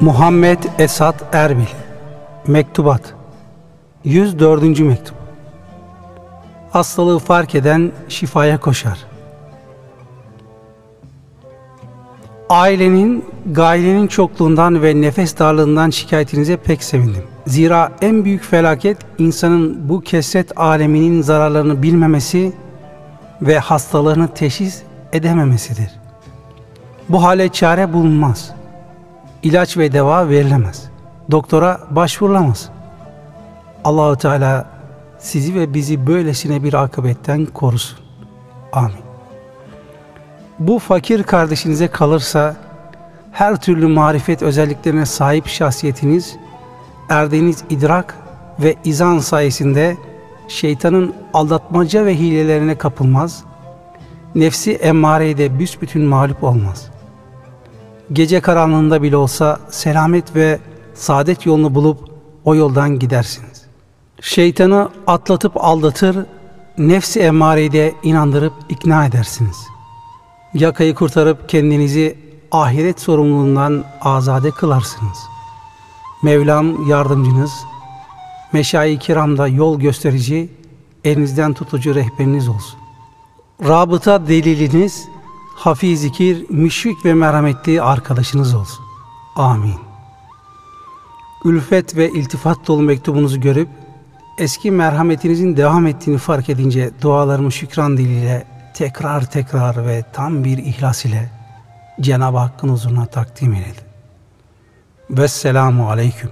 Muhammed Esat Erbil Mektubat 104. Mektup Hastalığı fark eden şifaya koşar. Ailenin, gailenin çokluğundan ve nefes darlığından şikayetinize pek sevindim. Zira en büyük felaket insanın bu kesret aleminin zararlarını bilmemesi ve hastalığını teşhis edememesidir. Bu hale çare bulunmaz. İlaç ve deva verilemez. Doktora başvurulamaz. Allahu Teala sizi ve bizi böylesine bir akıbetten korusun. Amin. Bu fakir kardeşinize kalırsa her türlü marifet özelliklerine sahip şahsiyetiniz, erdiğiniz idrak ve izan sayesinde şeytanın aldatmaca ve hilelerine kapılmaz, nefsi emmareye de büsbütün mağlup olmaz. Gece karanlığında bile olsa selamet ve saadet yolunu bulup o yoldan gidersiniz. Şeytanı atlatıp aldatır, nefsi emmareyi de inandırıp ikna edersiniz. Yakayı kurtarıp kendinizi ahiret sorumluluğundan azade kılarsınız. Mevlam yardımcınız, meşayi kiramda yol gösterici, elinizden tutucu rehberiniz olsun. Rabıta deliliniz, hafiz zikir, müşfik ve merhametli arkadaşınız olsun. Amin. Ülfet ve iltifat dolu mektubunuzu görüp, eski merhametinizin devam ettiğini fark edince dualarımı şükran diliyle tekrar tekrar ve tam bir ihlas ile Cenab-ı Hakk'ın huzuruna takdim eyledim. Vesselamu Aleyküm.